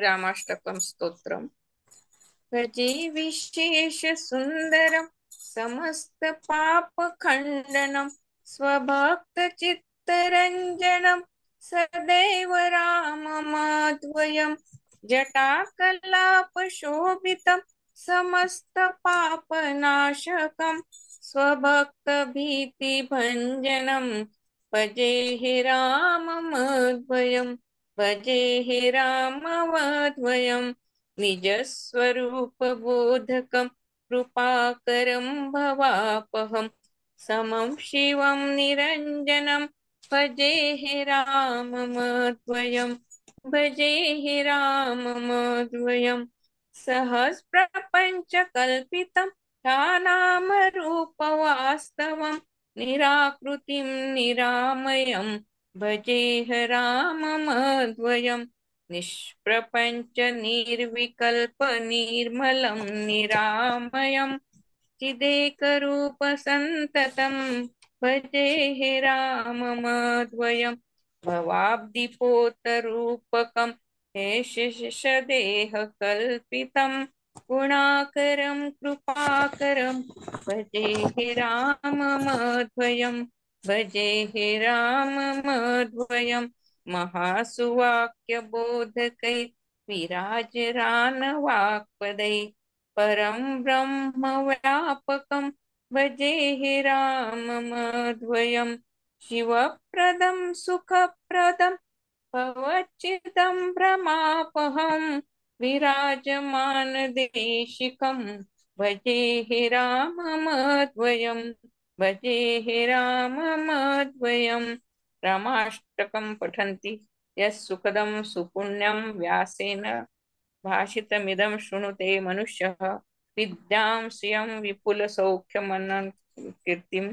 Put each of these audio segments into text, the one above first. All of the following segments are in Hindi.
रामाष्टकं स्तोत्रम्। भजे विशेषसुन्दरं समस्तपापखण्डनं स्वभक्तचित्तरञ्जनं सदैव राममाध्वयं जटाकलापशोभितं समस्तपापनाशकं स्वभक्तभीतिभञ्जनं भजे हे राममद्वयं भजे हे राममद्वयं निजस्वरूपबोधकं कृपाकरं भवापहं समं शिवं निरञ्जनं, भजे हे राममद्वयं भजे हे राममद्वयं सहस्रप्रपञ्चकल्पितं नामरूपवास्तवं निराकृतिं निरामयं भजे ह राममद्वयं निष्प्रपञ्च निर्विकल्प निर्मलं निरामयं चिदेकरूपसन्ततं भजे राममद्वयं भवाब्धिपोतरूपकं शेषदेहकल्पितं गुणाकरं भजे हे राममद्वयं भजे हे राममद्वयं महासुवाक्यबोधकै विराजरानवाक्पदै परं ब्रह्मव्यापकं भजे हे राममद्वयं शिवप्रदं, सुखप्रदं भवच्चिदं भ्रमापहं। विराजमानदेशिकं, भजे हे राममद्वयं भजे हे राममद्वयं रामाष्टकं पठन्ति। यः सुखदं सुपुण्यं व्यासेन भाषितमिदं शृणुते मनुष्यः। विद्यां श्रियं विपुलसौख्यमनं कीर्तिं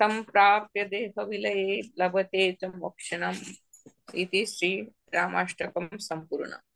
सम्प्राप्य देहविलये लभते च मोक्षणम् इति श्रीरामाष्टकं सम्पूर्णम्।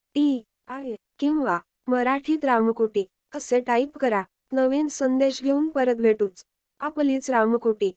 T आय किंवा मराठीत रामकोटी असे टाईप करा. नवीन संदेश घेऊन परत भेटूच. आपलीच रामकोटी.